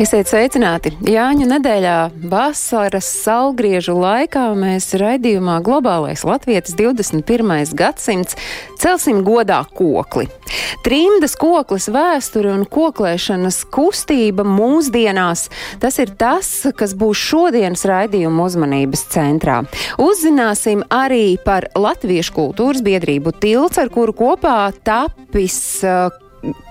Esiet sveicināti! Jāņa nedēļā vasaras saulgriežu laikā mēs raidījumā Globālais Latvijas 21. gadsimts celsim godā kokli. Trimdas koklis vēsture un koklēšanas kustība mūsdienās - tas ir tas, kas būs šodienas raidījuma uzmanības centrā. Uzzināsim arī par Latviešu kultūras biedrību tilts, ar kuru kopā tapis uh,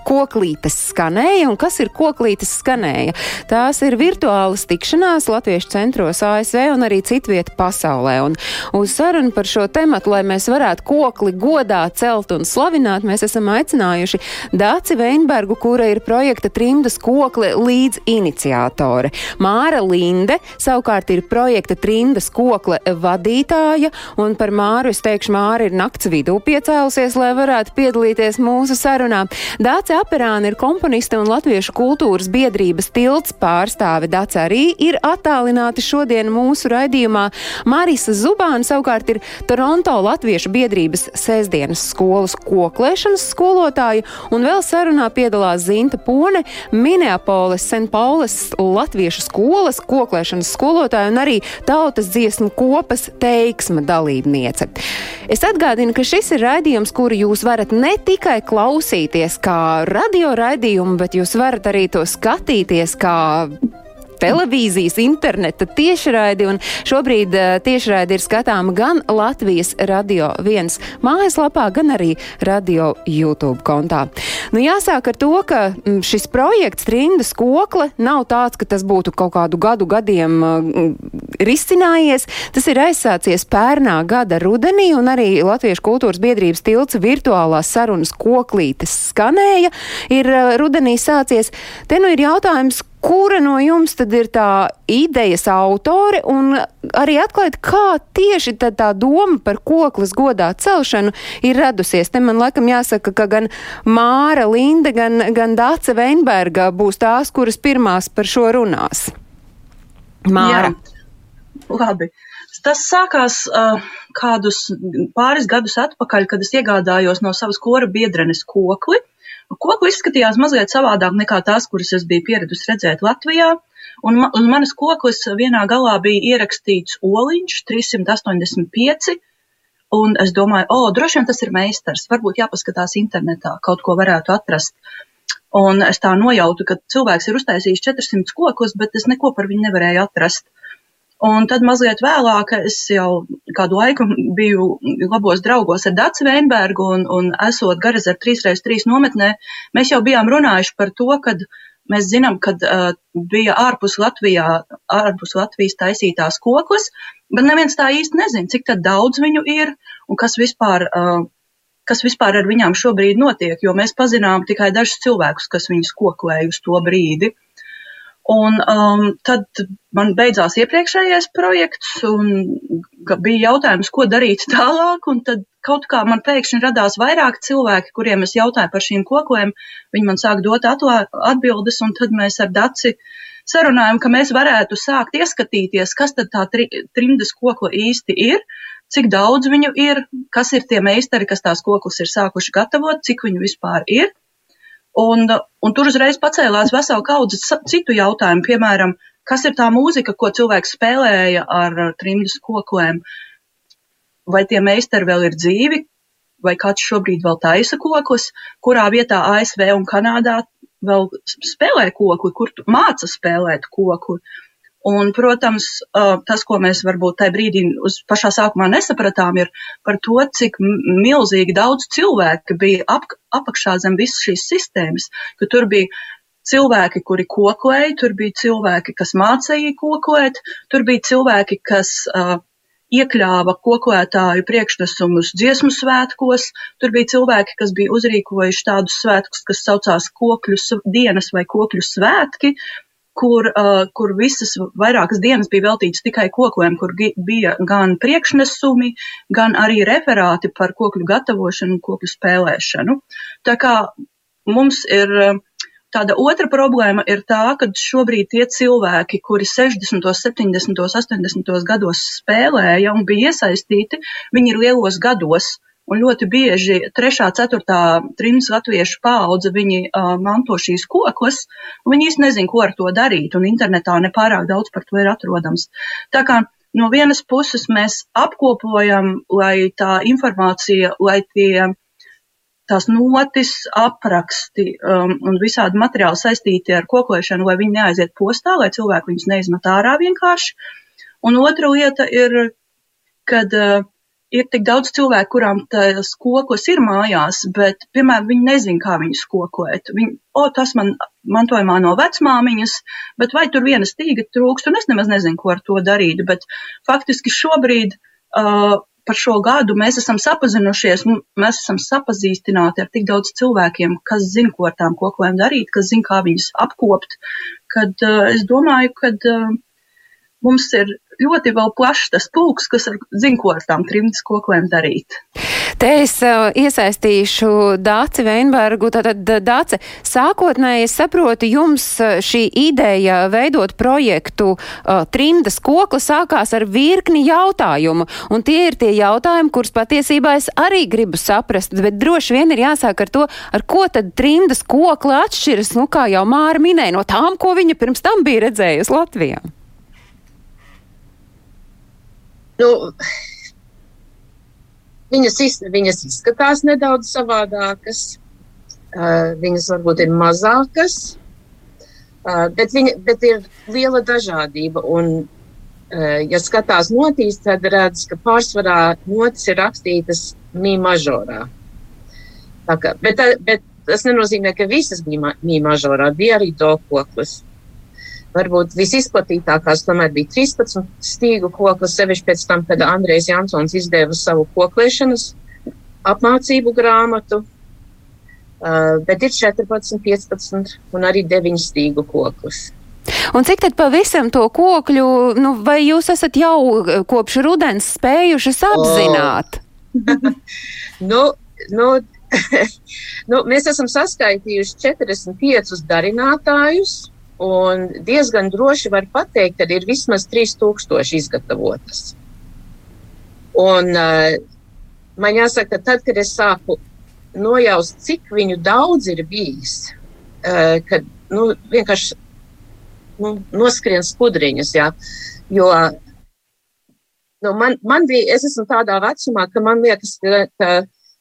koklītes skanēja un kas ir koklītes skanēja. Tās ir virtuālas tikšanās Latviešu centros ASV un arī citvieta pasaulē. Un uz sarunu par šo tematu, lai mēs varētu kokli godā celt un slavināt, mēs esam aicinājuši Dāci Veinbergu, kura ir projekta Trimdas kokli līdz iniciātore. Māra Linde savukārt ir projekta Trimdas kokle vadītāja, un par Māru es teikšu, Māra ir nakts vidū piecēlusies, lai varētu piedalīties mūsu sarunā. Dāce Aperāna ir komponiste un Latviešu kultūras biedrības tilts pārstāve. Dāce arī ir attālināti šodien mūsu raidījumā. Marisa Zubāna savukārt ir Toronto Latviešu biedrības sēsdienas skolas koklēšanas skolotāja, un vēl sarunā piedalās Zinta Pone, Minneapolis, St. Paulas Latviešu skolas koklēšanas skolotāja un arī tautas dziesmu kopas teiksma dalībniece. Es atgādinu, ka šis ir raidījums, kuru jūs varat ne tikai klausīties kā radio raidījumu, bet jūs varat arī to skatīties kā televīzijas, interneta tiešraidi, šobrīd uh, tiešraidi ir skatāma gan Latvijas radio viens mājaslapā, gan arī radio YouTube kontā. Nu, jāsāk ar to, ka m, šis projekts Trindas kokle nav tāds, ka tas būtu kaut kādu gadu gadiem uh, risinājies. Tas ir aizsācies pērnā gada rudenī, un arī Latviešu kultūras biedrības tilts virtuālās sarunas koklītes skanēja, ir uh, rudenī sācies. Te nu ir jautājums, Kura no jums tad ir tā idejas autore un arī atklāt, kā tieši tā, doma par koklas godā celšanu ir radusies? Te man laikam jāsaka, ka gan Māra Linda, gan, gan Dāce Veinberga būs tās, kuras pirmās par šo runās. Māra. Jā, labi. Tas sākās uh, kādus pāris gadus atpakaļ, kad es iegādājos no savas kora biedrenes kokli. Kokli izskatījās mazliet savādāk nekā tās, kuras es biju pieradusi redzēt Latvijā. Un, ma un manas koklis vienā galā bija ierakstīts oliņš 385. Un es domāju, o, oh, droši vien tas ir meistars. Varbūt jāpaskatās internetā, kaut ko varētu atrast. Un es tā nojautu, ka cilvēks ir uztaisījis 400 kokus, bet es neko par viņu nevarēju atrast. Un tad mazliet vēlāk es jau kādu laiku biju labos draugos ar Dāci Veinbergu un, un esot garas ar 3x3 nometnē, mēs jau bijām runājuši par to, kad mēs zinām, kad uh, bija ārpus Latvijā, ārpus Latvijas taisītās koklas, bet neviens tā īsti nezin, cik daudz viņu ir un kas vispār, uh, kas vispār ar viņām šobrīd notiek, jo mēs pazinām tikai dažus cilvēkus, kas viņus koklēja uz to brīdi. Un um, tad man beidzās iepriekšējais projekts, un bija jautājums, ko darīt tālāk. Tad kaut kā man pēkšņi radās vairāk cilvēki, kuriem es jautāju par šīm koklēm. Viņi man sāk dot atbildes, un tad mēs ar Daci sarunājam, ka mēs varētu sākt ieskatīties, kas tad tā tri, trimdas kokla īsti ir, cik daudz viņu ir, kas ir tie meistari, kas tās koklas ir sākuši gatavot, cik viņu vispār ir. Un, un tur uzreiz pacēlās vesela kaudze citu jautājumu, piemēram, kas ir tā mūzika, ko cilvēks spēlēja ar trimdas koklēm, vai tie meistari vēl ir dzīvi, vai kāds šobrīd vēl taisa kokus, kurā vietā ASV un Kanādā vēl spēlē kokli, kur māca spēlēt kokli. Un, protams, tas, ko mēs varbūt tajā brīdī uz pašā sākumā nesapratām, ir par to, cik milzīgi daudz cilvēku bija ap, apakšā zem visas šīs sistēmas, ka tur bija cilvēki, kuri koklēja, tur bija cilvēki, kas mācīja koklēt, tur bija cilvēki, kas uh, iekļāva koklētāju priekšnesumus dziesmu svētkos, tur bija cilvēki, kas bija uzrīkojuši tādus svētkus, kas saucās kokļu dienas vai kokļu svētki, kur, uh, kur visas vairākas dienas bija veltītas tikai kokiem, kur bija gan priekšnesumi, gan arī referāti par kokļu gatavošanu un kokļu spēlēšanu. Tā kā mums ir uh, Tāda otra problēma ir tā, ka šobrīd tie cilvēki, kuri 60., 70., 80. gados spēlēja un bija iesaistīti, viņi ir lielos gados. Un ļoti bieži trešā, ceturtā trims latviešu paudze viņi uh, manto šīs koklas, un viņi īsti nezin, ko ar to darīt, un internetā nepārāk daudz par to ir atrodams. Tā kā no vienas puses mēs apkopojam, lai tā informācija, lai tie tās notis, apraksti um, un visādi materiāli saistīti ar kokošanu, lai viņi neaiziet postā, lai cilvēki viņus neizmet ārā vienkārši. Un otra lieta ir, kad uh, ir tik daudz cilvēku, kurām tas kokos ir mājās, bet, piemēram, viņi nezin, kā viņus kokot. Viņi, o, tas man mantojumā no vecmāmiņas, bet vai tur viena stīga trūkst, un es nemaz nezinu, ko ar to darīt. Bet faktiski šobrīd uh, par šo gadu mēs esam sapazinušies, mēs esam sapazīstināti ar tik daudz cilvēkiem, kas zina, ko ar tām koklēm darīt, kas zina, kā viņas apkopt, kad uh, es domāju, ka uh, mums ir ļoti vēl plašs tas pulks, kas zina, ko ar tām trimdas koklēm darīt. Te es uh, iesaistīšu Dāci Veinbergu. Tātad, Dāce, sākotnēji es saprotu, jums šī ideja veidot projektu uh, trimdas kokla sākās ar virkni jautājumu. Un tie ir tie jautājumi, kurus patiesībā es arī gribu saprast, bet droši vien ir jāsāk ar to, ar ko tad trimdas kokla atšķiras, nu, kā jau Māra minēja, no tām, ko viņa pirms tam bija redzējusi Latvijā. Nu, viņas, iz, viņas izskatās nedaudz savādākas, uh, viņas varbūt ir mazākas, uh, bet, viņa, bet ir liela dažādība. Un, uh, ja skatās notīs, tad redz, ka pārsvarā notis ir rakstītas mī mažorā. Kā, bet, bet tas nenozīmē, ka visas bija mī mažorā, bija arī do koklis varbūt visizplatītākās tomēr bija 13 stīgu koklis, sevišķi pēc tam, kad Andrejs Jansons izdeva savu koklēšanas apmācību grāmatu, uh, bet ir 14, 15 un arī 9 stīgu koklis. Un cik tad pavisam to kokļu, nu, vai jūs esat jau kopš rudens spējušas apzināt? Oh. nu, nu, nu, mēs esam saskaitījuši 45 darinātājus, Un diezgan droši var pateikt, ka ir vismaz 3000 izgatavotas. Un, uh, man jāsaka, ka tad, kad es sāku nojaust, cik viņu daudz ir bijis, uh, kad nu, vienkārši nu, noskrien skudriņas. Jā, jo nu, man, man bija, es esmu tādā vecumā, ka man liekas, ka, ka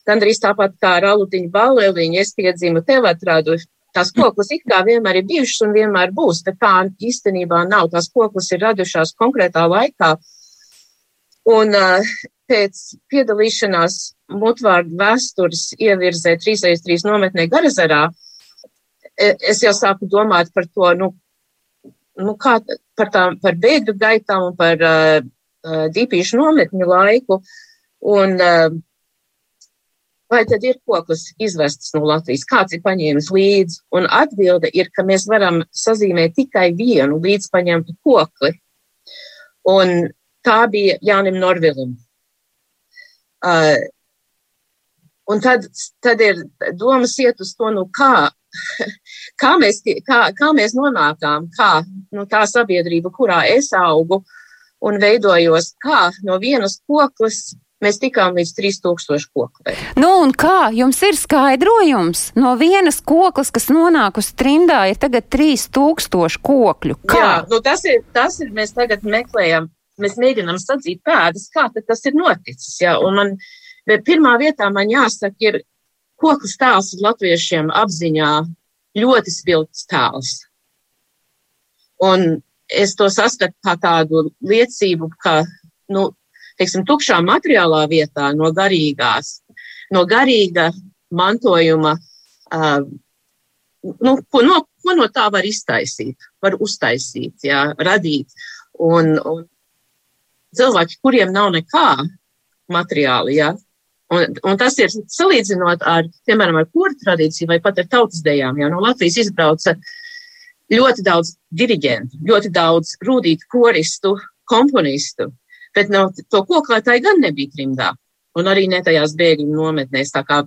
gandrīz tāpat kā Ralutiņa Balēliņa, es piedzimu tevatrādu Tās koklas it kā vienmēr ir bijušas un vienmēr būs, bet tā īstenībā nav. Tās koklas ir radušās konkrētā laikā. Un uh, pēc piedalīšanās mutvārdu vēstures ievirzē 3x3 nometnē Garazarā, e, es jau sāku domāt par to, nu, nu kā par, tām, par bēgļu gaitām un par uh, uh, dīpīšu nometņu laiku. Un, uh, vai tad ir koklis izvests no Latvijas, kāds ir paņēmis līdzi? Un atbilde ir, ka mēs varam sazīmēt tikai vienu līdzpaņemtu kokli. Un tā bija Jānim Norvilim. Uh, un tad, tad ir domas iet uz to, nu kā, kā, mēs, kā, kā mēs nonākām, kā nu, tā sabiedrība, kurā es augu un veidojos, kā no vienas koklis Mēs tikām līdz 3000 kokiem. Nu, un kā jums ir skaidrojums? No vienas koklas, kas nonāk uz trimdā, ir tagad 3000 kokļu. Kā? Jā, nu tas ir, tas ir, mēs tagad meklējam, mēs mēģinām sadzīt pēdas, kā tas ir noticis. Jā, un man, pirmā vietā man jāsaka, ir koklas tēls latviešiem apziņā ļoti spilgts tēls. Un es to saskatu kā tādu liecību, ka, nu, teiksim, tukšā materiālā vietā no garīgās, no garīga mantojuma, uh, nu, ko, no, ko no tā var iztaisīt, var uztaisīt, jā, radīt. Un, un cilvēki, kuriem nav nekā materiāli, jā, un, un tas ir salīdzinot ar, piemēram, ar kuru tradīciju vai pat ar tautas dejām, jā, no Latvijas izbrauca ļoti daudz diriģentu, ļoti daudz rūtītu koristu, komponistu, bet no, to koklētāji gan nebija trimdā, un arī ne tajās bēgļu nometnēs. Tā kā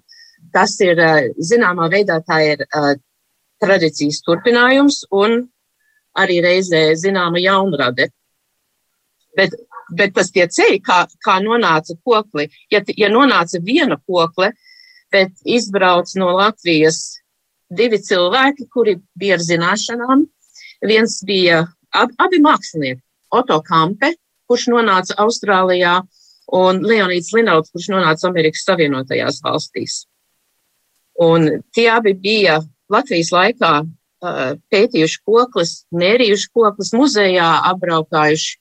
tas ir, zināmā veidā, tā ir tradīcijas turpinājums un arī reizē zināma jaunrade. Bet, bet tas tie ceļi, kā, kā nonāca kokli, ja, ja nonāca viena kokle, bet izbrauc no Latvijas divi cilvēki, kuri bija ar zināšanām. Viens bija ab, abi mākslinieki, Oto Kampe, kurš nonāca Austrālijā, un Leonīds Linauts, kurš nonāca Amerikas Savienotajās valstīs. Un tie abi bija Latvijas laikā uh, pētījuši koklis, mērījuši koklis muzejā, apbraukājuši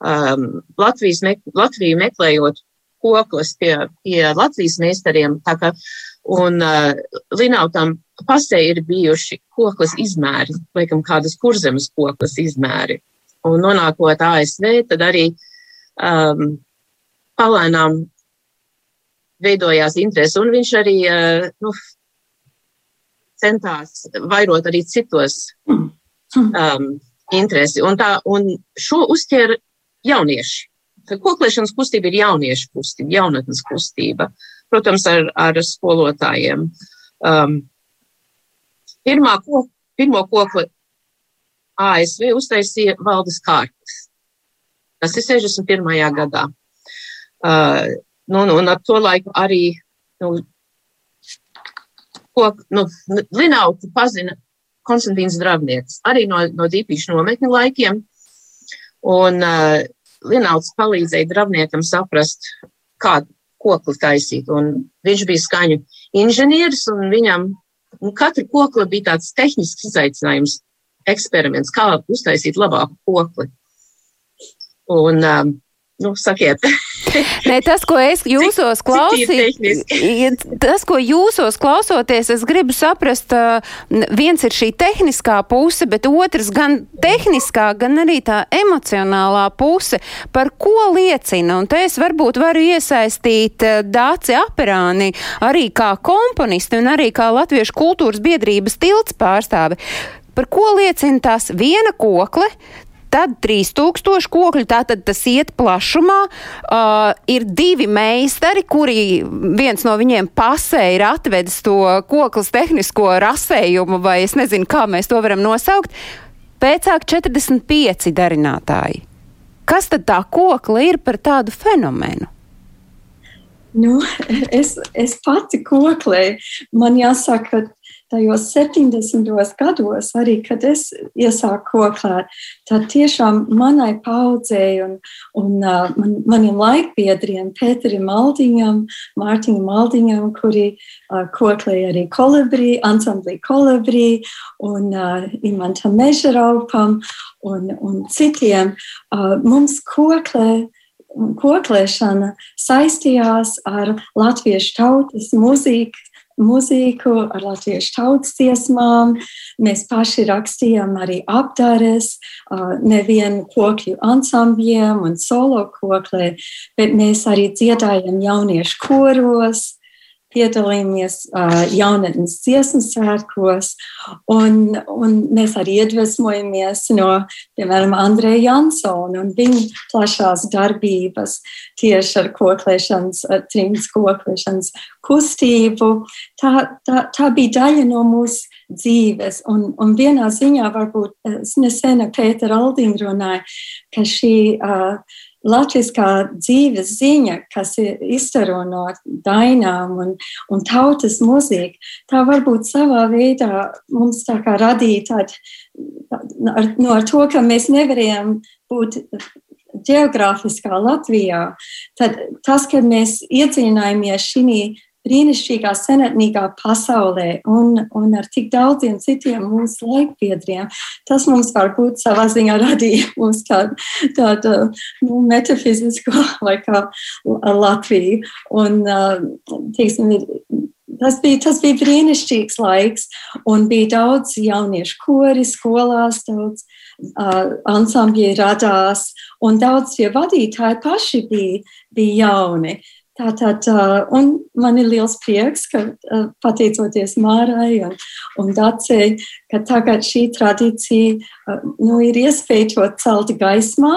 um, Latvijas me, Latviju meklējot koklis pie, pie Latvijas meistariem. Kā, un uh, Linautam pasē ir bijuši koklis izmēri, laikam kādas kurzemes koklis izmēri. Un nonākot ASV, tad arī um, palēnām veidojās interese, un viņš arī uh, nu, centās vairot arī citos um, interesi. Un, tā, un šo uzķēra jaunieši. Koklēšanas kustība ir jauniešu kustība, jaunatnes kustība. Protams, ar, ar skolotājiem. Um, pirmā ko, pirmo kokli ASV uztaisīja valdes kārtas. Tas ir 61. gadā. Uh, nu, un ar to laiku arī nu, ko nu, Linautu pazina Konstantīns Dravnieks, arī no, no dīpīšu nometņu laikiem. Un uh, Linauts palīdzēja Dravniekam saprast, kādu kokli taisīt. Un viņš bija skaņu inženieris, un viņam un katru kokli bija tāds tehnisks izaicinājums, eksperiments, kā uztaisīt labāku kokli. Un, um, nu, sakiet. Nē, tas, ko es jūsos klausīju, tas, ko jūsos klausoties, es gribu saprast, viens ir šī tehniskā puse, bet otrs gan tehniskā, gan arī tā emocionālā puse, par ko liecina. Un te es varbūt varu iesaistīt Dāci Aperāni arī kā komponisti un arī kā Latviešu kultūras biedrības tilts pārstāvi. Par ko liecina tās viena kokle, Tad 3000 kokļu, tātad tas iet plašumā. Uh, ir divi meistari, kuri viens no viņiem pasē ir atvedis to koklas tehnisko rasējumu, vai es nezinu, kā mēs to varam nosaukt. Pēcāk 45 darinātāji. Kas tad tā kokla ir par tādu fenomenu? Nu, es, es pati koklēju. Man jāsaka, ka tajos 70. gados, arī kad es iesāku koklēt, tad tiešām manai paudzei un, un uh, man, maniem laikbiedriem, Pēterim Maldiņam, Mārtiņam Maldiņam, kuri uh, koklēja arī kolibrī, ansamblī kolibrī un uh, Imantam Mežaraupam un, un citiem, uh, mums koklē koklēšana saistījās ar latviešu tautas mūziku, mūziku, ar latviešu tautas dziesmām. Mēs paši rakstījām arī apdares, nevienu kokļu ansambļiem un solo koklē, bet mēs arī dziedājam jauniešu koros piedalījāmies uh, jaunatnes dziesmu svētkos, un, un mēs arī iedvesmojamies no, piemēram, Andreja Jansona un viņa plašās darbības tieši ar koklēšanas, trījus koklēšanas kustību. Tā, tā, tā bija daļa no mūsu dzīves, un, un vienā ziņā varbūt es nesen ar Pēteru Aldīnu runāju, ka šī uh, latviskā dzīves ziņa, kas ir izstaro no dainām un, un tautas mūzika, tā varbūt savā veidā mums tā kā radīja tādu, ar, no ar to, ka mēs nevarējām būt geogrāfiskā Latvijā, tad tas, ka mēs iedziļinājāmies šī brīnišķīgā senatnīgā pasaulē un, un ar tik daudziem citiem mūsu laikbiedriem, tas mums varbūt savā ziņā radīja mums tādu, tādu nu, metafizisku vai kā Latviju. Un, tieksim, tas bija, tas bija brīnišķīgs laiks, un bija daudz jauniešu kori skolās, daudz uh, ansambļi radās, un daudz tie vadītāji paši bija, bija jauni. Tātad, un man ir liels prieks, ka pateicoties Mārai un, un Dacei, ka tagad šī tradīcija nu, ir iespēja to celt gaismā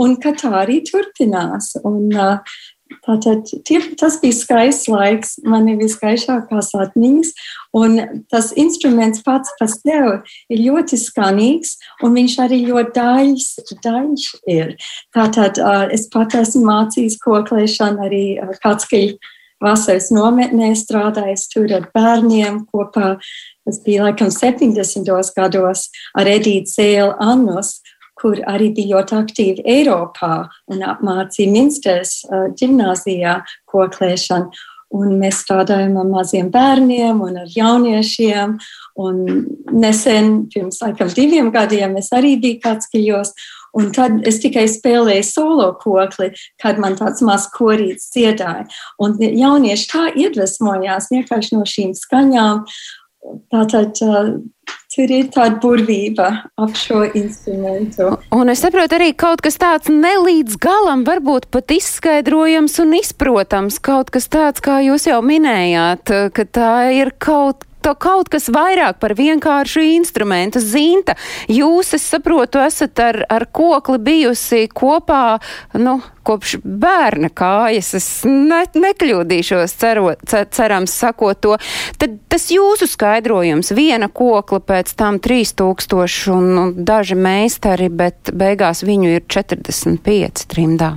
un ka tā arī turpinās. Un, Tātad tas bija skaists laiks, man ir viskaistākās atmiņas, un tas instruments pats par sevi ir ļoti skanīgs, un viņš arī ļoti daļs, daļš ir. Tātad es pat esmu mācījis koklēšanu arī Katskaļu vasaras nometnē, strādājis tur ar bērniem kopā. Tas bija laikam 70. gados ar Edītu Zēlu Annus, kur arī bija ļoti aktīvi Eiropā un apmācīja Minsters uh, ģimnāzijā koklēšanu. Un mēs strādājam ar maziem bērniem un ar jauniešiem. Un nesen, pirms laikam diviem gadiem, es arī biju kāds kiļos. Un tad es tikai spēlēju solo kokli, kad man tāds mazs korīts dziedāja. Un jaunieši tā iedvesmojās vienkārši no šīm skaņām. Tātad tur ir tāda burvība ap šo instrumentu. Un es saprotu arī kaut kas tāds nelīdz galam, varbūt pat izskaidrojams un izprotams, kaut kas tāds, kā jūs jau minējāt, ka tā ir kaut to kaut kas vairāk par vienkāršu instrumentu. Zinta, jūs, es saprotu, esat ar, ar kokli bijusi kopā, nu, kopš bērna kājas. Es ne, nekļūdīšos, cerot, cerams, sakot to. Tad tas jūsu skaidrojums, viena kokla pēc tam 3000 un, un daži meistari, bet beigās viņu ir 45 trimdā.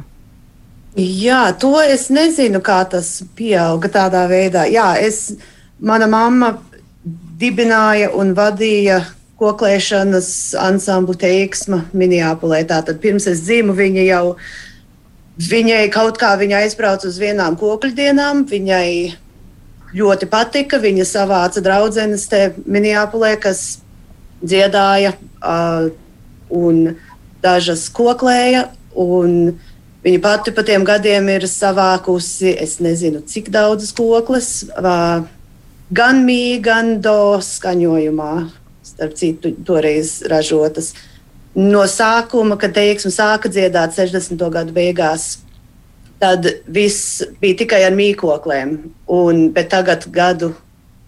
Jā, to es nezinu, kā tas pieauga tādā veidā. Jā, es, mana mamma dibināja un vadīja koklēšanas ansamblu teiksma Minneapolē. Tātad pirms es dzimu, viņa jau, viņai kaut kā viņa aizbrauca uz vienām kokļu dienām, viņai ļoti patika, viņa savāca draudzenes te Minneapolē, kas dziedāja uh, un dažas koklēja. Un Viņa pati pa tiem gadiem ir savākusi, es nezinu, cik daudzas kokles. Uh, gan mīja, gan do skaņojumā, starp citu, toreiz ražotas. No sākuma, kad teiksim, sāka dziedāt 60. gadu beigās, tad viss bija tikai ar mīkokliem. Un, bet tagad, gadu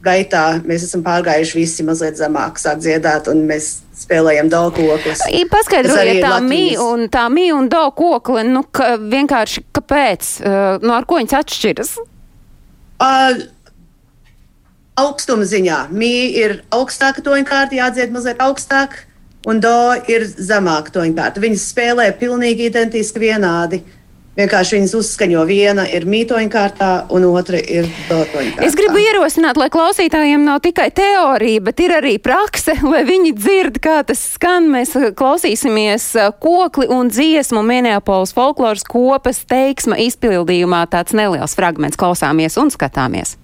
gaitā, mēs esam pārgājuši visi mazliet zemāk, sāk dziedāt, un mēs spēlējam do koklis. Paskaidrojiet tā mī un tā mī un do kokli, nu, ka vienkārši kāpēc, uh, no ar ko viņas atšķiras? Uh, augstuma ziņā. Mīja ir augstāka toņkārta, jādzied mazliet augstāk, un do ir zemāka toņkārta. Viņas spēlē pilnīgi identiski vienādi. Vienkārši viņas uzskaņo. Viena ir mītoņkārtā, un otra ir dotoņkārtā. Es gribu ierosināt, lai klausītājiem nav tikai teorija, bet ir arī prakse, lai viņi dzird, kā tas skan. Mēs klausīsimies kokli un dziesmu Minneapolis folkloras kopas teiksma izpildījumā. Tāds neliels fragments klausāmies un skatāmies.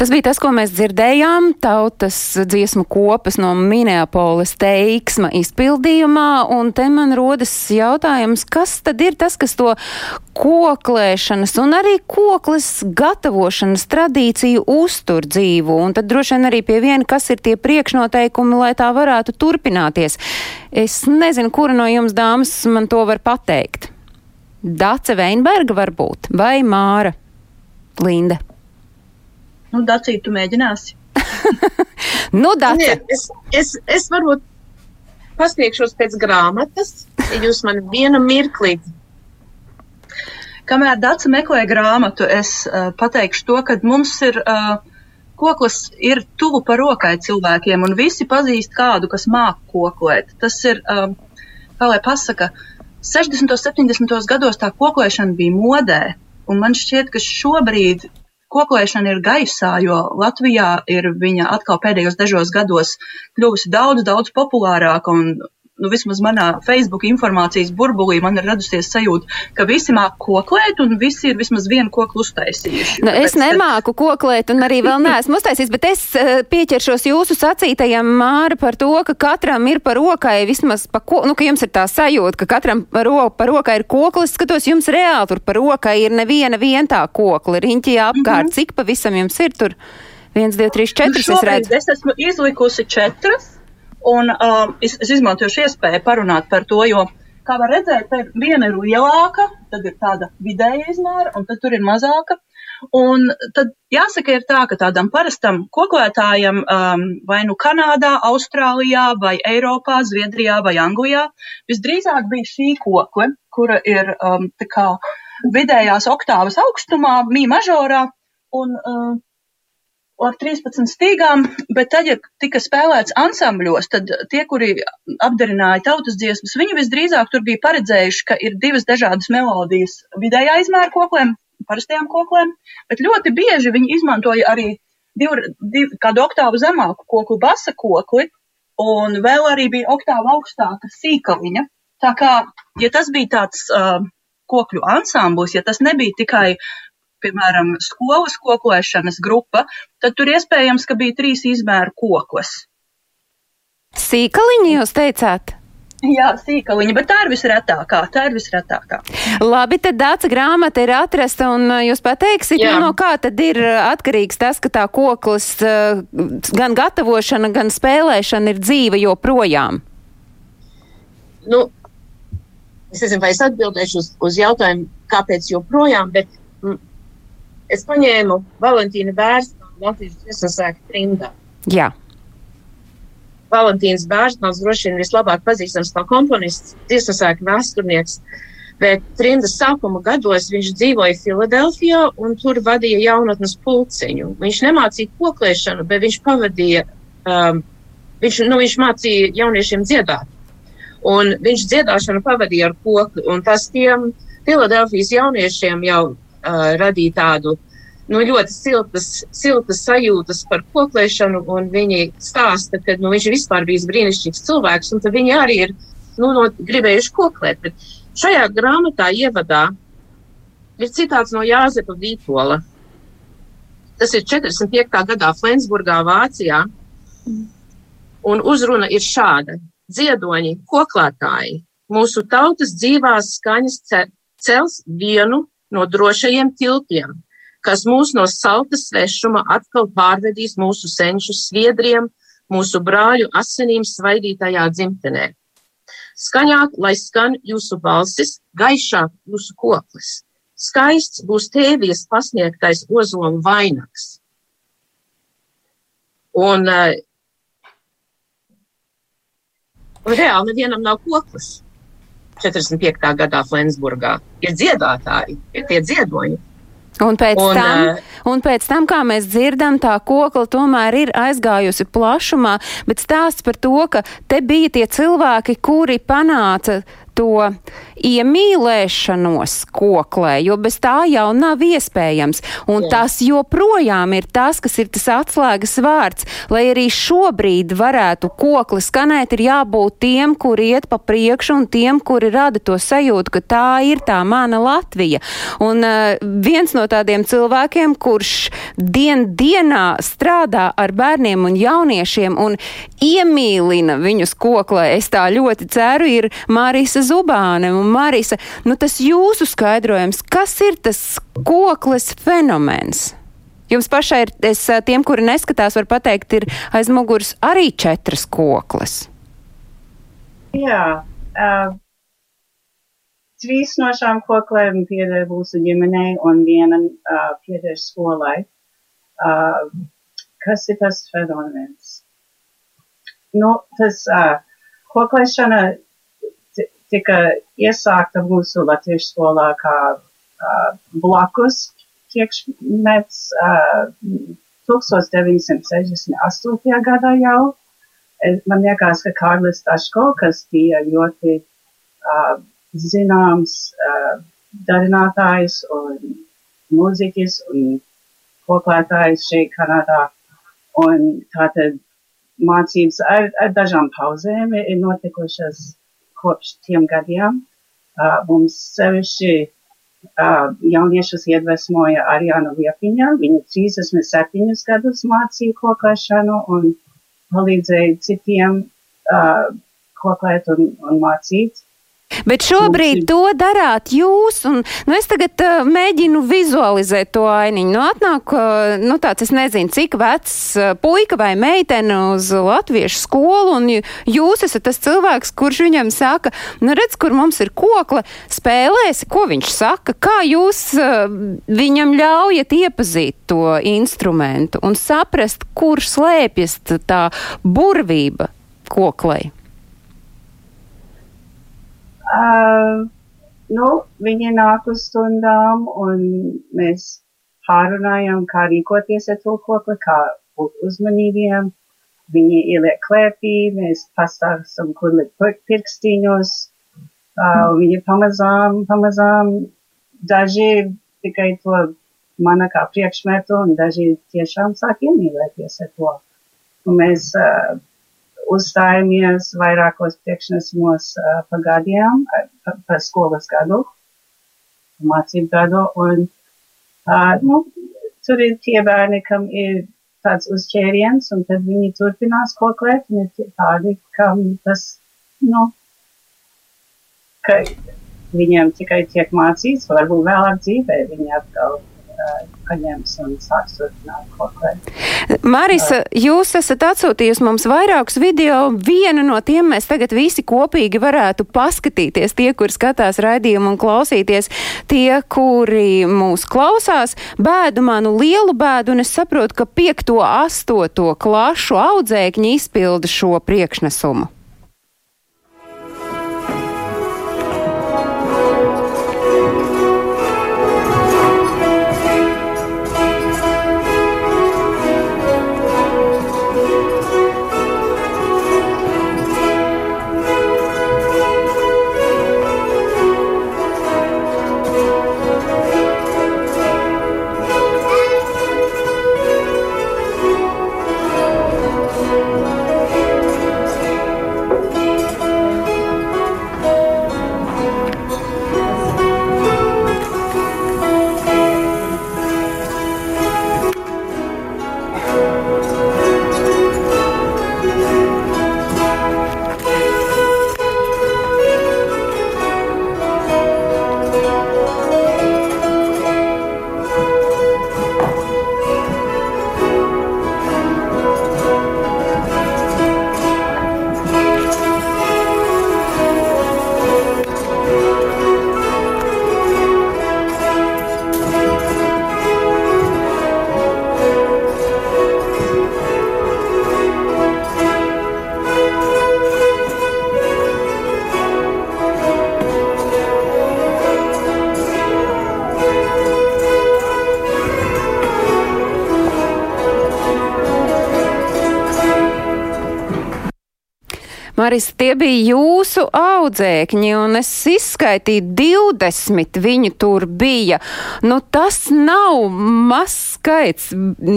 Tas bija tas, ko mēs dzirdējām tautas dziesmu kopas no Minneapolis teiksma izpildījumā, un te man rodas jautājums, kas tad ir tas, kas to koklēšanas un arī koklis gatavošanas tradīciju uztur dzīvu, un tad droši vien arī pie viena, kas ir tie priekšnoteikumi, lai tā varētu turpināties. Es nezinu, kura no jums dāmas man to var pateikt. Dace Veinberga varbūt, vai Māra Linde? Nu, Dacīt, tu mēģināsi. nu. Nē, es, es, es varbūt pasniegšos pēc grāmatas, ja jūs man vienu mirklī. Kamēr Dace meklē grāmatu, es uh, pateikšu to, ka mums ir uh, koklis ir tuvu par rokai cilvēkiem, un visi pazīst kādu, kas māk koklēt. Tas ir, um, kā lai pasaka, uh, 60. un 70. gados tā koklēšana bija modē, un man šķiet, ka šobrīd koklēšana ir gaisā, jo Latvijā ir viņa atkal pēdējos dažos gados kļuvusi daudz, daudz populārāka un nu, vismaz manā Facebook informācijas burbulī man ir radusies sajūta, ka visi māk koklēt un visi ir vismaz vienu koklu uztaisījuši. Nu, es nemāku koklēt un arī vēl neesmu uztaisījis, bet es uh, pieķeršos jūsu sacītajam Māra par to, ka katram ir par rokai vismaz pa ko, nu, ka jums ir tā sajūta, ka katram par, ro, par rokai ir koklis, skatos, jums reāli tur par rokai ir neviena vien tā kokli, riņķī apkārt, mm -hmm. cik pavisam jums ir tur? 1, 2, 3, 4. Nu, es redzu. Es esmu izlikusi četras. Un um, es, es izmantošu iespēju parunāt par to, jo, kā var redzēt, te viena ir lielāka, tad ir tāda vidēja izmēra, un tad tur ir mazāka. Un tad jāsaka, ir tā, ka tādam parastam koklētājam um, vai nu Kanādā, Austrālijā, vai Eiropā, Zviedrijā vai Anglijā visdrīzāk bija šī kokle, kura ir um, tā kā vidējās oktāvas augstumā, mī mažorā, un um, ar 13 stīgām, bet tad, ja tika spēlēts ansambļos, tad tie, kuri apdarināja tautas dziesmas, viņi visdrīzāk tur bija paredzējuši, ka ir divas dažādas melodijas vidējā izmēra koklēm, parastajām koklēm, bet ļoti bieži viņi izmantoja arī divu, divu, kādu oktāvu zemāku koklu, basa kokli, un vēl arī bija oktāva augstāka sīkaliņa. Tā kā, ja tas bija tāds uh, kokļu ansamblis, ja tas nebija tikai piemēram, skolas kokošanas grupa, tad tur iespējams, ka bija trīs izmēru kokos. Sīkaliņi jūs teicāt? Jā, sīkaliņa, bet tā ir visretākā. Tā ir visretākā. Labi, tad dāca grāmata ir atrasta, un uh, jūs pateiksit, nu, no kā tad ir uh, atkarīgs tas, ka tā koklis uh, gan gatavošana, gan spēlēšana ir dzīva joprojām? Nu, es nezinu, vai es atbildēšu uz, uz jautājumu, kāpēc joprojām, bet es paņēmu Valentīnu Bērstu Latvijas dziesmu sēku trimdā. Jā. Valentīns Bērns droši vien vislabāk pazīstams kā komponists, dziesmu sēku vēsturnieks. Bet trimdas sākuma gados viņš dzīvoja Filadelfijā un tur vadīja jaunatnes pulciņu. Viņš nemācīja koklēšanu, bet viņš pavadīja, um, viņš, nu, viņš mācīja jauniešiem dziedāt. Un viņš dziedāšanu pavadīja ar kokli, un tas tiem Filadelfijas jauniešiem jau uh, radīja tādu nu, ļoti siltas, siltas sajūtas par koklēšanu, un viņi stāsta, ka nu, viņš vispār bijis brīnišķīgs cilvēks, un viņi arī ir nu, no, gribējuši koklēt. Bet šajā grāmatā ievadā ir citāts no Jāzepa Vītola. Tas ir 45. gadā Flensburgā, Vācijā, un uzruna ir šāda. Dziedoņi, koklētāji, mūsu tautas dzīvās skaņas cels vienu no drošajiem tiltiem, kas mūs no salta svešuma atkal pārvedīs mūsu senču sviedriem, mūsu brāļu asinīm svaidītajā dzimtenē. Skaņāk, lai skan jūsu balsis, gaišāk jūsu koklis. Skaists būs tēvies pasniegtais ozolu vainags. Un, uh, un reāli nevienam nav koklis. 45. gadā Flensburgā. Ir dziedātāji, ir tie dziedoņi. Un pēc, un, tam, un pēc tam, kā mēs dzirdam, tā kokla tomēr ir aizgājusi plašumā, bet stāsts par to, ka te bija tie cilvēki, kuri panāca to iemīlēšanos koklē, jo bez tā jau nav iespējams. Un Jā. tas joprojām ir tas, kas ir tas atslēgas vārds. Lai arī šobrīd varētu kokli skanēt, ir jābūt tiem, kuri iet pa priekšu un tiem, kuri rada to sajūtu, ka tā ir tā mana Latvija. Un uh, viens no tādiem cilvēkiem, kurš dien dienā strādā ar bērniem un jauniešiem un iemīlina viņus koklē, es tā ļoti ceru, ir Marisa Zubāne. Un Marisa, nu tas jūsu skaidrojums, kas ir tas kokles fenomens? Jums pašai ir, es tiem, kuri neskatās, var pateikt, ir aiz muguras arī četras kokles. Jā, uh, trīs no šām koklēm pieder mūsu ģimenei un viena uh, pieder skolai. Uh, kas ir tas fenomens? Nu, tas uh, koklēšana tika iesākta mūsu latviešu skolā kā uh, blakus priekšmets uh, 1968. gadā jau. Man liekas, ka Kārlis Taško, kas bija ļoti uh, zināms uh, darinātājs un mūziķis un koklētājs šeit Kanādā. Un tātad mācības ar, ar dažām pauzēm ir notikušas kopš tiem gadiem. Mums sevišķi jauniešus iedvesmoja Arijāna Liepiņa. Viņa 37 gadus mācīja koklēšanu un palīdzēja citiem koklēt un, un mācīt. Bet šobrīd to darāt jūs, un nu, es tagad uh, mēģinu vizualizēt to ainiņu. Nu, atnāk, uh, nu, tāds, es nezinu, cik vecs uh, puika vai meitene uz latviešu skolu, un jūs esat tas cilvēks, kurš viņam saka, nu, redz, kur mums ir kokla, spēlēsi, ko viņš saka, kā jūs uh, viņam ļaujat iepazīt to instrumentu un saprast, kur slēpjas tā burvība koklai. Uh, nu, viņi nāk uz stundām un mēs pārunājam, kā rīkoties ar to kokli, kā būt uzmanīgiem. Viņi ieliek klēpī, mēs pastāstam, kur likt pirkstīņos. Uh, viņi pamazām, pamazām, daži tikai to mana kā priekšmetu un daži tiešām sāk iemīlēties ar to. Un mēs uh, uzstājamies vairākos priekšnesumos uh, pa pa, skolas gadu, mācību gadu, un nu, tur ir tie bērni, kam ir tāds uzķēriens, un tad viņi turpinās koklēt, un ir tādi, kam tas, nu, ka viņiem tikai tiek mācīts, varbūt vēlāk dzīvē viņi atkal paņems un sāks turpināt kaut ko. Marisa, jūs esat atsūtījusi mums vairākus video. Vienu no tiem mēs tagad visi kopīgi varētu paskatīties. Tie, kur skatās raidījumu un klausīties, tie, kuri mūs klausās, bēdu manu lielu bēdu, un es saprotu, ka piekto, astoto klašu audzēkņi izpilda šo priekšnesumu. Maris, tie bija jūsu audzēkņi, un es izskaitīju 20 viņu tur bija. Nu, tas nav mazs skaits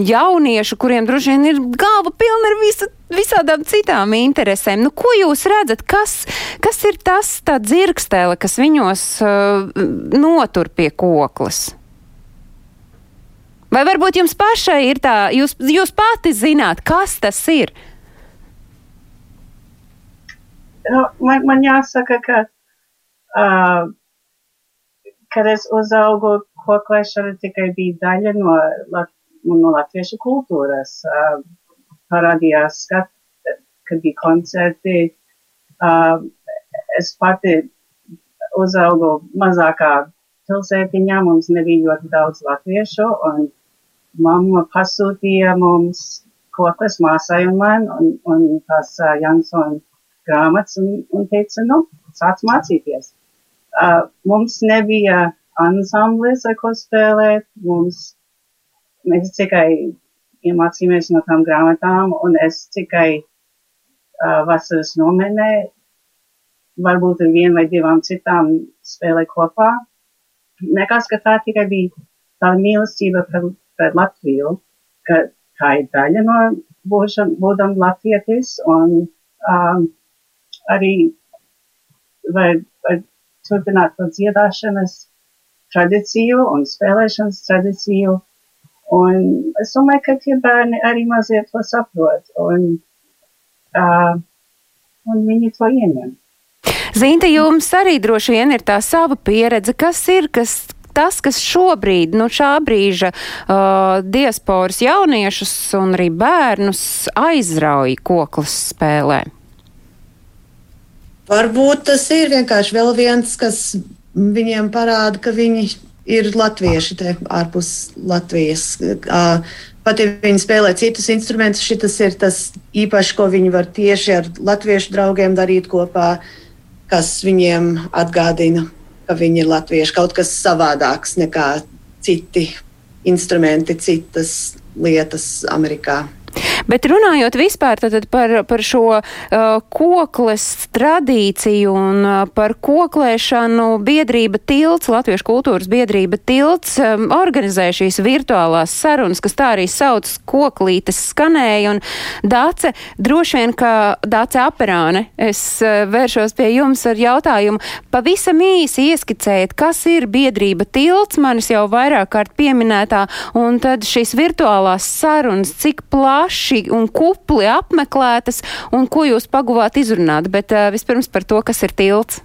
jauniešu, kuriem droši vien ir galva pilna ar visu visādām citām interesēm. Nu, ko jūs redzat, kas, kas ir tas tā dzirkstēle, kas viņos uh, notur pie koklas? Vai varbūt jums pašai ir tā, jūs, jūs pati zināt, kas tas ir? Nu, man, man jāsaka, ka, uh, kad es uzaugu, koklēšana tikai bija daļa no, no latviešu kultūras. Uh, parādījās, skat, kad bija koncerti. Uh, es pati uzaugu mazākā pilsētiņā, mums nebija ļoti daudz latviešu, un mamma pasūtīja mums kokas māsai un man, un, un tās uh, Jansona grāmatas, un, un teica, nu, sāc mācīties. Uh, mums nebija ansamblis, ar ko spēlēt, mums, mēs tikai iemācījāmies no tām grāmatām, un es tikai uh, vasaras nomenē, varbūt ar vienu vai divām citām spēlē kopā. Nekas, ka tā tikai bija tā mīlestība par pret Latviju, ka tā ir daļa no būšam, būdam latvietis un um, arī var, var turpināt to dziedāšanas tradīciju un spēlēšanas tradīciju. Un es domāju, ka tie bērni arī mazie to saprot un, uh, un viņi to ieņem. Zinta, jums arī droši vien ir tā sava pieredze, kas ir, kas, tas, kas šobrīd, nu šā brīža uh, diasporas jauniešus un arī bērnus aizrauja koklas spēlē? Varbūt tas ir vienkārši vēl viens, kas viņiem parāda, ka viņi ir latvieši te ārpus Latvijas. Pat ja viņi spēlē citus instrumentus, šis ir tas īpašs, ko viņi var tieši ar latviešu draugiem darīt kopā, kas viņiem atgādina ka viņi ir latvieši, kaut kas savādāks nekā citi instrumenti, citas lietas Amerikā. Bet runājot vispār par, par šo uh, kokles tradīciju un uh, par koklēšanu, biedrība tilts, Latviešu kultūras biedrība tilts um, organizē šīs virtuālās sarunas, kas tā arī sauc koklītes skanēja. Un Dāce, droši vien, ka Dāce Aperāne, es uh, vēršos pie jums ar jautājumu. Pavisam īsi ieskicējiet, kas ir biedrība tilts, manis jau vairāk kārt pieminētā, un tad šīs virtuālās sarunas, cik plaši plaši un kupli apmeklētas, un ko jūs paguvāt izrunāt, bet vispirms par to, kas ir tilts.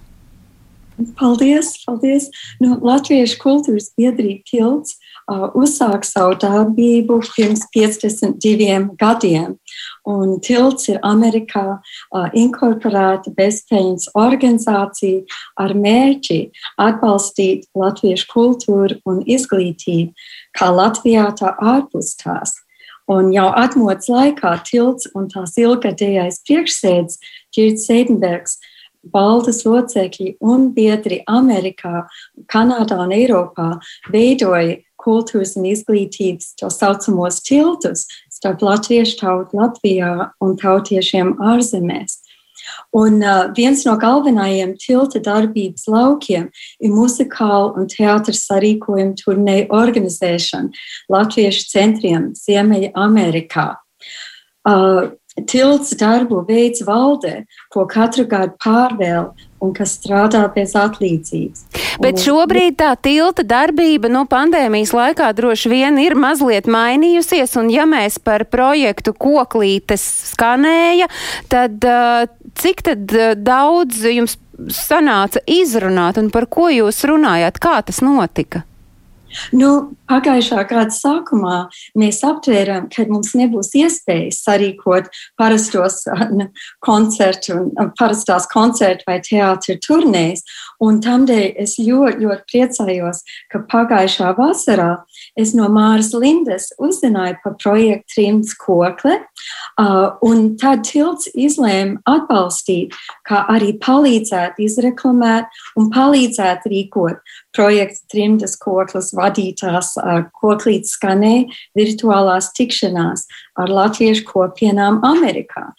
Paldies, paldies. Nu, Latviešu kultūras biedrība tilts uh, uzsāk savu darbību pirms 52 gadiem. Un tilts ir Amerikā uh, inkorporēta bezpējas organizācija ar mērķi atbalstīt latviešu kultūru un izglītību, kā Latvijā, tā ārpus tās. Un jau atmodas laikā tilts un tās ilgadējais priekšsēdis Čirts Seidenbergs, Baltas locekļi un biedri Amerikā, Kanādā un Eiropā veidoja kultūras un izglītības tā saucamos tiltus starp latviešu tautu Latvijā un tautiešiem ārzemēs. Un uh, viens no galvenajiem tilta darbības laukiem ir muzikāla un teātris sarīkojuma turnēju organizēšana Latviešu centriem Ziemeļa Amerikā. Uh, tilts darbu veids valdē, ko katru gadu pārvēl un kas strādā bez atlīdzības. Bet šobrīd tā tilta darbība no nu, pandēmijas laikā droši vien ir mazliet mainījusies, un ja mēs par projektu koklītes skanēja, tad uh, cik tad uh, daudz jums sanāca izrunāt un par ko jūs runājāt, kā tas notika? Nu, pagājušā gada sākumā mēs aptvērām, ka mums nebūs iespējas sarīkot parastos koncertu, un, parastās koncertu vai teātris turnēs. Tādēļ es ļoti, ļoti priecājos, ka pagājušā vasarā es no Māras Lindes uzzināju par projektu Trimds kokle, un tad tilts izlēma atbalstīt, kā arī palīdzēt izreklamēt un palīdzēt rīkot projekta Trimdas koklas vadītās koklītes skanēja virtuālās tikšanās ar latviešu kopienām Amerikā.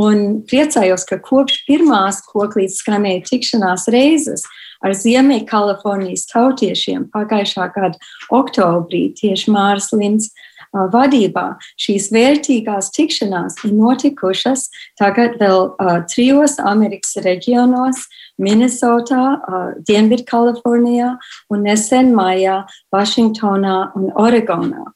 Un priecājos, ka kopš pirmās koklītes skanēja tikšanās reizes ar Ziemeļkalifornijas tautiešiem pagājušā gada oktobrī tieši Māras Linds vadībā šīs vērtīgās tikšanās ir notikušas tagad vēl uh, trijos Amerikas reģionos - Minnesotā, uh, Dienvidkalifornijā un nesen mājā Vašingtonā un Oregonā.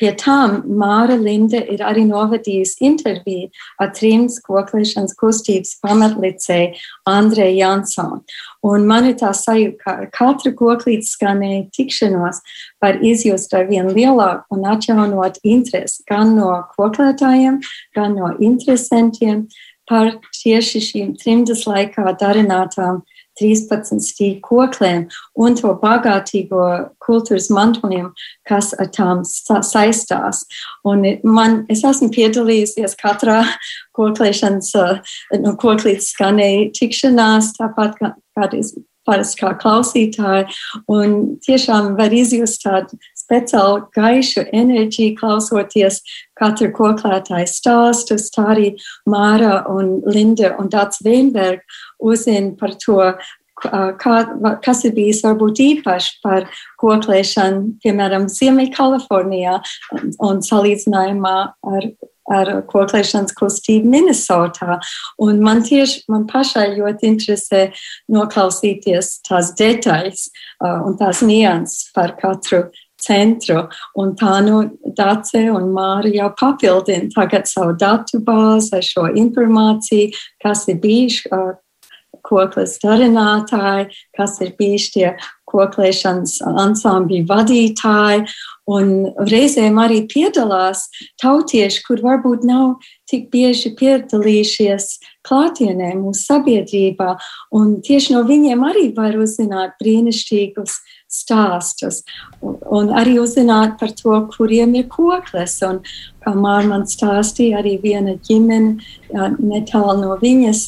Pie tam Māra Linde ir arī novadījusi interviju ar trījus koklēšanas kustības pamatlicēju Andreju Jansonu. Un man ir tā sajūta, ka katra koklīte skanēja tikšanos var izjust ar vien lielāku un atjaunot interesi gan no koklētājiem, gan no interesantiem par tieši šīm trimdas laikā darinātām 13 stīgu kokliem un to bagātīgo kultūras mantojumu, kas ar tām saistās. Un man, es esmu piedalījusies katrā koklēšanas, no koklītes skanēja tikšanās, tāpat kā, kādreiz parasti kā klausītāji, un tiešām var izjust tādu speciālu gaišu enerģiju, klausoties katru koklētāju stāstus. Tā arī Māra un Linda un Dāts Veinberg uzzina par to, kā, kas ir bijis varbūt īpaši par koklēšanu, piemēram, Ziemeļkalifornijā un salīdzinājumā ar ar koklēšanas kustību Minnesotā. Un man tieši man pašai ļoti interesē noklausīties tās detaļas uh, un tās nianses par katru centru. Un tā nu Dace un Māra jau papildina tagad savu datu bāzi ar šo informāciju, kas ir bijuši koklis darinātāji, kas ir bijuši tie koklēšanas ansambļu vadītāji, un reizēm arī piedalās tautieši, kur varbūt nav tik bieži piedalījušies klātienē mūsu sabiedrībā, un tieši no viņiem arī var uzzināt brīnišķīgus stāstus, un, un arī uzzināt par to, kuriem ir koklis. Un, Mārta man stāstīja, arī viena ģimene netālu no viņas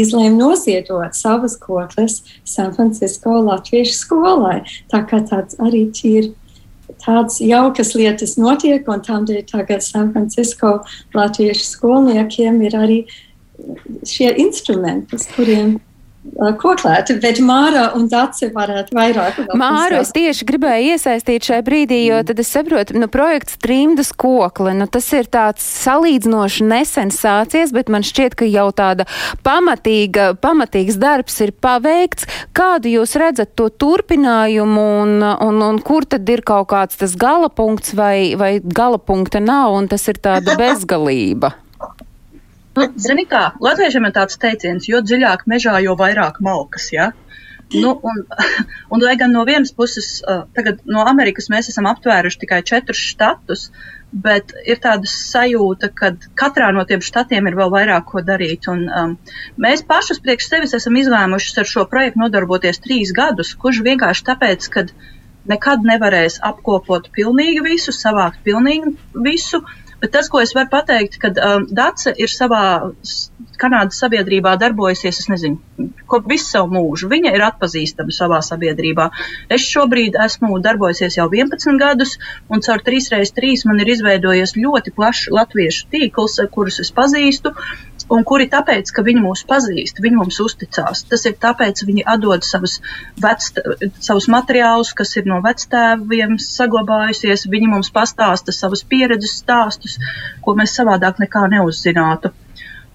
izlēma noziedot savas koklis San Francisco Latviešu skolai. Tā kā tāds arī ir tādas jaukas lietas notiek, un tādēļ tagad San Francisco latviešu skolniekiem ir arī šie instrumenti, uz kuriem koklēti, bet Māra un Dace varētu vairāk. Māru es tieši gribēju iesaistīt šai brīdī, jo tad es saprotu, nu, projekts Trimdas kokle, nu, tas ir tāds salīdzinoši nesen sācies, bet man šķiet, ka jau tāda pamatīga, pamatīgs darbs ir paveikts. Kādu jūs redzat to turpinājumu un, un, un kur tad ir kaut kāds tas gala punkts vai, vai gala punkta nav un tas ir tāda bezgalība? Nu, zini kā, latviešiem ir tāds teiciens, jo dziļāk mežā, jo vairāk malkas, ja? Nu, un, un, lai gan no vienas puses, uh, tagad no Amerikas mēs esam aptvēruši tikai četrus štatus, bet ir tāda sajūta, ka katrā no tiem štatiem ir vēl vairāk ko darīt. Un, um, mēs pašus priekš sevis esam izlēmuši ar šo projektu nodarboties trīs gadus, kurš vienkārši tāpēc, ka nekad nevarēs apkopot pilnīgi visu, savākt pilnīgi visu. Uh, Bet tas, ko es varu pateikt, kad um, Dace ir savā Kanādas sabiedrībā darbojusies, es nezinu, ko visu savu mūžu. Viņa ir atpazīstama savā sabiedrībā. Es šobrīd esmu darbojusies jau 11 gadus, un caur 3x3 man ir izveidojies ļoti plašs latviešu tīkls, kurus es pazīstu un kuri tāpēc, ka viņi mūs pazīst, viņi mums uzticās. Tas ir tāpēc, viņi atdod savus, vecta, savus materiālus, kas ir no vectēviem saglabājusies, viņi mums pastāsta savus pieredzes stāstus, ko mēs savādāk nekā neuzzinātu.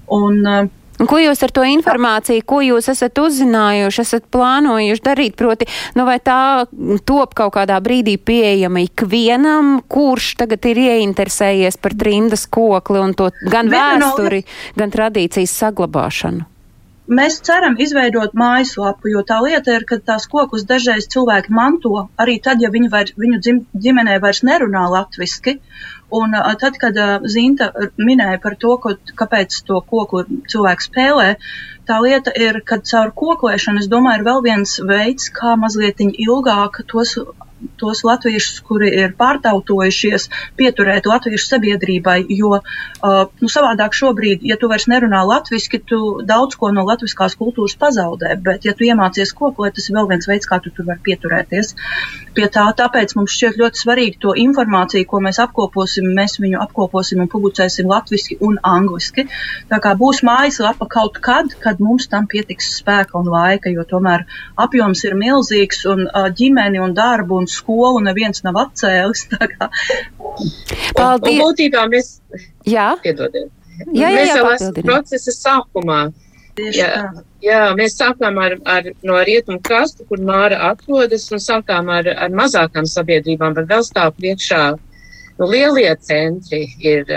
Un, uh, Un ko jūs ar to informāciju, ko jūs esat uzzinājuši, esat plānojuši darīt? Proti, nu vai tā top kaut kādā brīdī pieejama ikvienam, kurš tagad ir ieinteresējies par trimdas kokli un to gan vēsturi, gan tradīcijas saglabāšanu? Mēs ceram izveidot mājaslapu, jo tā lieta ir, ka tās kokus dažreiz cilvēki manto arī tad, ja viņi var, viņu dzim, ģimenē vairs nerunā latviski. Un uh, tad, kad uh, Zinta minēja par to, ko, kāpēc to koku cilvēks spēlē, tā lieta ir, ka caur koklēšanu, es domāju, ir vēl viens veids, kā mazliet ilgāk tos tos latviešus, kuri ir pārtautojušies, pieturēt latviešu sabiedrībai, jo nu, savādāk šobrīd, ja tu vairs nerunā latviski, tu daudz ko no latviskās kultūras pazaudē, bet ja tu iemācies koklēt, tas ir vēl viens veids, kā tu tur vari pieturēties pie tā. Tāpēc mums šķiet ļoti svarīgi to informāciju, ko mēs apkoposim, mēs viņu apkoposim un publicēsim latviski un angliski. Tā kā būs mājaslapa kaut kad, kad mums tam pietiks spēka un laika, jo tomēr apjoms ir milzīgs un ģimeni un darbu un skolu neviens nav atcēlis. Paldies! Un, un būtībā mēs, jā. Piedodiet. Jā, jā, mēs jā, jau esam procesa sākumā. Jā, jā, mēs sākām ar, ar, no rietumu krastu, kur Māra atrodas, un sākām ar, ar mazākām sabiedrībām, bet vēl stāv priekšā nu, lielie centri. Ir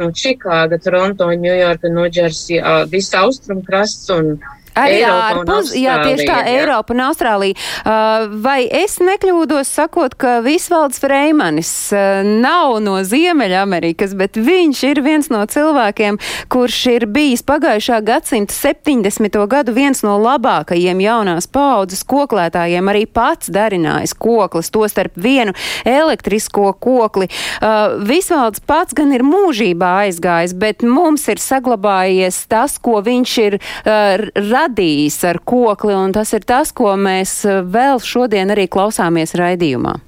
nu, Čikāga, Toronto, Ņujorka, Ņūdžersija, viss austrumkrasts un Arī ārpus, jā, tieši tā, jā. Eiropa un Austrālija. Uh, vai es nekļūdos sakot, ka Visvalds Freimanis uh, nav no Ziemeļamerikas, bet viņš ir viens no cilvēkiem, kurš ir bijis pagājušā gadsimta 70. gadu viens no labākajiem jaunās paudzes koklētājiem, arī pats darinājis koklis, to starp vienu elektrisko kokli. Uh, Visvalds pats gan ir mūžībā aizgājis, bet mums ir saglabājies tas, ko viņš ir uh, radījis ar kokli, un tas ir tas, ko mēs uh, vēl šodien arī klausāmies raidījumā.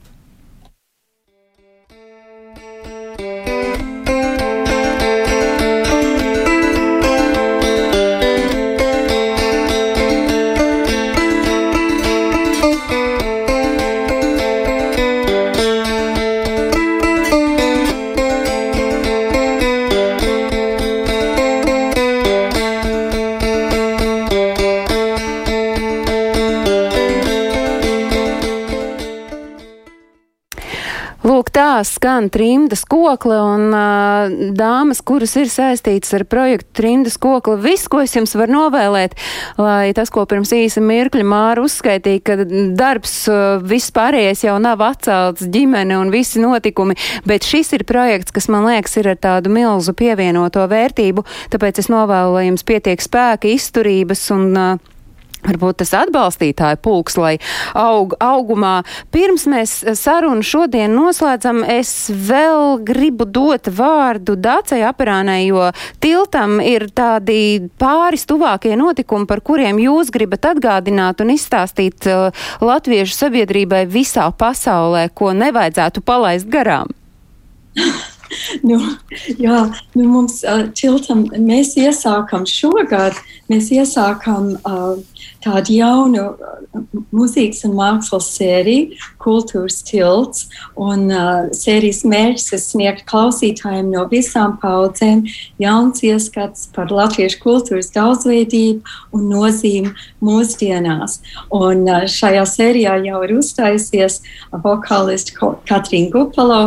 Tā skan trimdas kokle un uh, dāmas, kuras ir saistītas ar projektu trimdas kokle. Viss, ko es jums varu novēlēt, lai tas, ko pirms īsa mirkļa Māra uzskaitīja, ka darbs uh, viss pārējais jau nav atcelts ģimene un visi notikumi, bet šis ir projekts, kas man liekas ir ar tādu milzu pievienoto vērtību, tāpēc es novēlu, lai jums pietiek spēka, izturības un uh, Varbūt tas atbalstītāju pulks, lai aug augumā. Pirms mēs sarunu šodien noslēdzam, es vēl gribu dot vārdu Dācei Aperānai, jo tiltam ir tādi pāris tuvākie notikumi, par kuriem jūs gribat atgādināt un izstāstīt uh, latviešu sabiedrībai visā pasaulē, ko nevajadzētu palaist garām. Nu, jā, nu mums uh, tiltam, mēs iesākam šogad, mēs iesākam uh, tādu jaunu uh, mūzikas un mākslas sēriju, Kultūras tilts. Un uh, sērijas mērķis ir sniegt klausītājiem no visām paudzēm jauns ieskats par latviešu kultūras daudzveidību un nozīmi mūsdienās. Un uh, šajā sērijā jau ir uzstājusies vokālisti Katrīna Gupalo,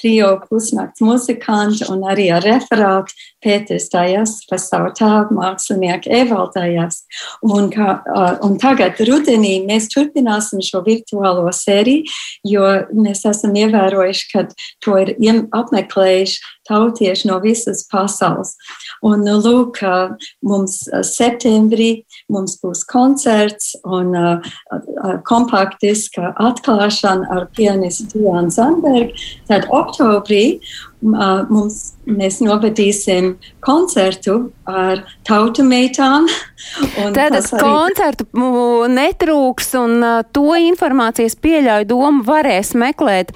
trio pusnakts muzikanti un arī ar referātu Pēters Tājas par savu tēvu mākslinieku Evaldājas. Un, kā, un tagad rudenī mēs turpināsim šo virtuālo sēriju, jo mēs esam ievērojuši, ka to ir apmeklējuši tautieši no visas pasaules. Un, nu, lūk, mums septembrī mums būs koncerts un uh, kompaktiska atklāšana ar pianistu Diānu Zandbergu. Tad oktobrī uh, mums, mēs novadīsim koncertu ar tautu meitām. Tātad arī... koncertu netrūks un to informācijas pieļauju domu varēs meklēt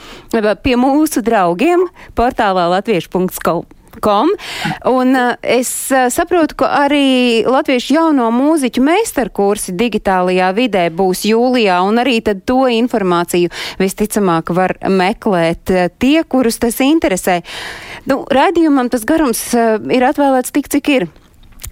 pie mūsu draugiem portālā latviešu.com. Com. Un uh, es uh, saprotu, ka arī Latviešu jauno mūziķu meistarkursi digitālajā vidē būs jūlijā, un arī tad to informāciju visticamāk var meklēt uh, tie, kurus tas interesē. Nu, raidījumam tas garums ir atvēlēts tik, cik ir.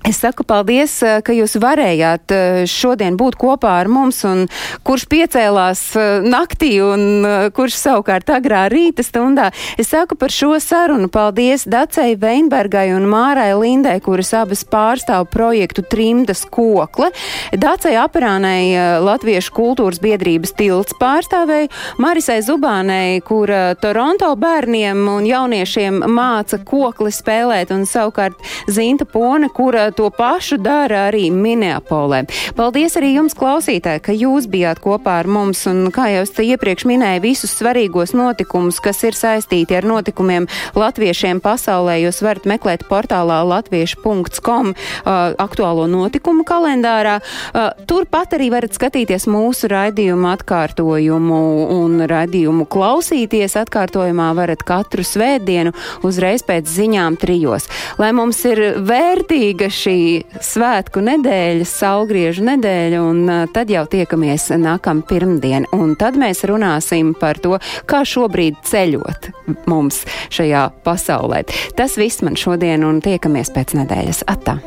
Es saku paldies, ka jūs varējāt šodien būt kopā ar mums, un kurš piecēlās naktī un kurš savukārt agrā rīta stundā. Es saku par šo sarunu paldies Dacei Veinbergai un Mārai Lindai, kuras abas pārstāv projektu Trimdas kokle, Dacei Aperānai Latviešu kultūras biedrības tilts pārstāvēja, Marisai Zubānei, kura Toronto bērniem un jauniešiem māca kokli spēlēt, un savukārt Zinta Pone, kura to pašu dara arī Minneapolē. Paldies arī jums, klausītāji, ka jūs bijāt kopā ar mums un, kā jau es te iepriekš minēju, visus svarīgos notikumus, kas ir saistīti ar notikumiem latviešiem pasaulē, jūs varat meklēt portālā latviešu.com uh, aktuālo notikumu kalendārā. Uh, turpat arī varat skatīties mūsu raidījumu atkārtojumu un raidījumu klausīties. Atkārtojumā varat katru svētdienu uzreiz pēc ziņām trijos. Lai mums ir vērtīga šī svētku nedēļa, saulgriežu nedēļa, un tad jau tiekamies nākam pirmdien. Un tad mēs runāsim par to, kā šobrīd ceļot mums šajā pasaulē. Tas viss man šodien un tiekamies pēc nedēļas. Atā!